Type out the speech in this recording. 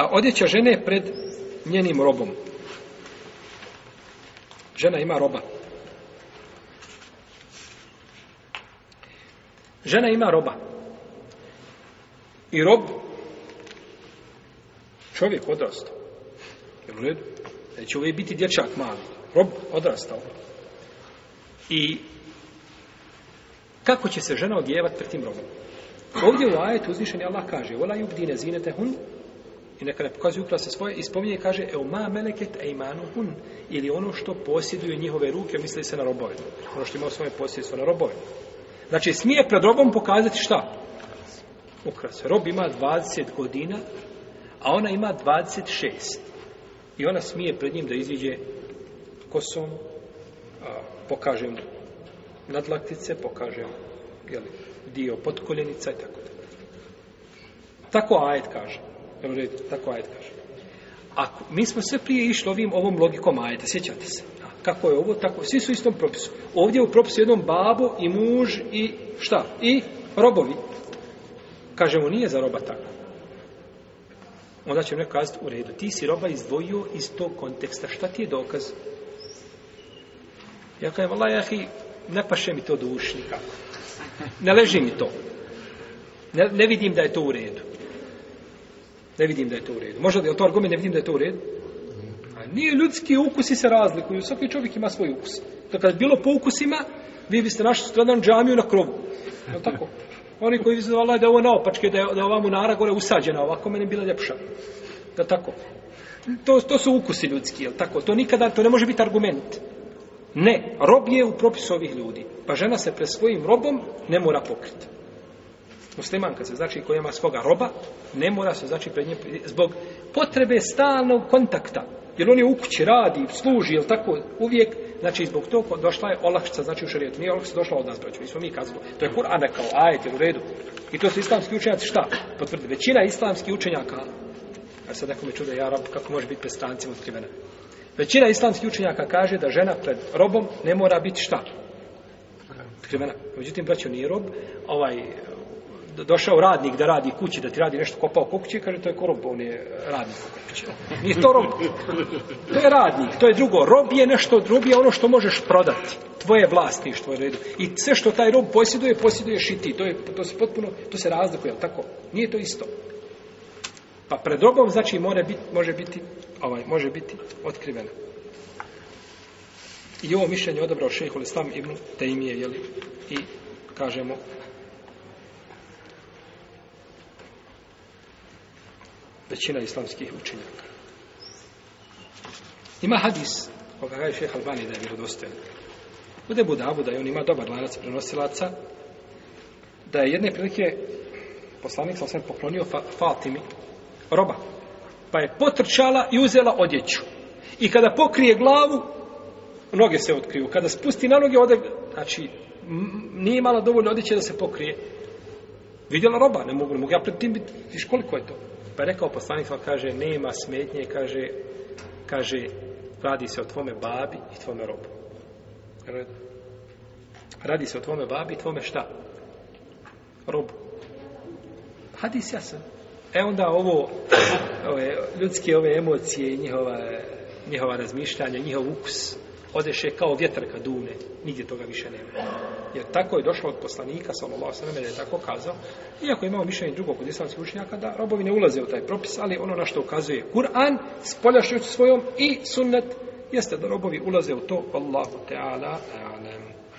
a odjeća žene pred njenim robom. Žena ima roba. Žena ima roba. I rob čovjek odrastao. Jel u redu? Neće uvijek biti dječak mali. Rob odrastao. I kako će se žena odjevat pred tim robom? Ovdje u ajetu uzvišeni Allah kaže Ola jubdine zinete hun i neka ne pokazuju ukrasa svoje i spominje i kaže Eu ma meleket eimanuhun ili ono što posjeduje njihove ruke misli se na robove ono što ima u svoje posjeduje svoje na robove znači smije pred robom pokazati šta ukras rob ima 20 godina a ona ima 26 i ona smije pred njim da iziđe kosom a, pokaže mu nadlaktice pokaže mu dio potkoljenica i tako da. Tako ajet kaže tako ajde kaže. Ako, mi smo sve prije išli ovim ovom logikom ajde, sjećate se. Kako je ovo, tako, svi su u istom propisu. Ovdje u propisu jednom babo i muž i šta? I robovi. Kažemo, nije za roba tako. Onda će mi neko kazati, u redu, ti si roba izdvojio iz tog konteksta, šta ti je dokaz? Ja kajem, Allah, jahi, ne paše mi to duš nikako. Ne leži mi to. Ne, ne vidim da je to u redu. Ne vidim da je to u redu. Možda je to argument, ne vidim da je to u redu. A nije ljudski ukusi se razlikuju. Svaki čovjek ima svoj ukus. To kad bilo po ukusima, vi biste našli stradan džamiju na krovu. Je tako? Oni koji bi zavljali da je ovo naopačke, da je, da je ova munara gore usađena ovako, meni bila ljepša. Je tako? To, to su ukusi ljudski, je tako? To nikada, to ne može biti argument. Ne, rob je u propisu ovih ljudi. Pa žena se pre svojim robom ne mora pokriti musliman kad se znači koji ima svoga roba, ne mora se znači pred njim zbog potrebe stalnog kontakta. Jer on je u kući, radi, služi, jel tako, uvijek, znači zbog tog došla je olakšica, znači u šarijetu. Nije olakšica došla od nas, braću, mi smo mi kazali. To je Kur'ana kao ajet, jel u redu. I to su islamski učenjaci šta? Potvrdi, većina islamskih učenjaka, a sad nekome čude, ja rab, kako može biti pred strancima otkrivena. Većina islamskih učenjaka kaže da žena pred robom ne mora biti šta? Otkrivena. Međutim, braćo, nije rob, ovaj, došao radnik da radi kući, da ti radi nešto kopao po kući, kaže to je ko rob, on je radnik u kući. Nije to rob. To je radnik, to je drugo. Rob je nešto, rob je ono što možeš prodati. Tvoje vlasništvo je redu. I sve što taj rob posjeduje, posjeduješ i ti. To, je, to se potpuno, to se razlikuje, ali tako? Nije to isto. Pa pred robom, znači, more bit, može biti, ovaj, može biti otkriveno. I ovo mišljenje odabrao šehol islam ibn Tejmije, jeli, i kažemo, većina islamskih učenjaka. Ima hadis, koga je šeha Albani da je vjerodostojen. U Debu Davu da je on ima dobar lanac prenosilaca, da je jedne prilike poslanik sam sam poklonio fa, Fatimi, roba, pa je potrčala i uzela odjeću. I kada pokrije glavu, noge se otkriju. Kada spusti na noge, ode, znači, nije imala dovoljno odjeće da se pokrije vidjela roba, ne mogu, ne mogu ja pred tim biti, viš koliko je to? Pa je rekao poslanik, pa kaže, nema smetnje, kaže, kaže, radi se o tvome babi i tvome robu. Radi se o tvome babi i tvome šta? Robu. Hadis jasan. E onda ovo, ove, ljudske ove emocije i njihova, njihova razmišljanja, njihov ukus, odeše kao vjetar kad dune, nigdje toga više nema jer tako je došlo od poslanika sallallahu alejhi ve da je tako kazao iako imamo mišljenje drugog kod islamskih učenjaka da robovi ne ulaze u taj propis ali ono na što ukazuje Kur'an spoljašnjuć svojom i sunnet jeste da robovi ulaze u to Allahu teala alem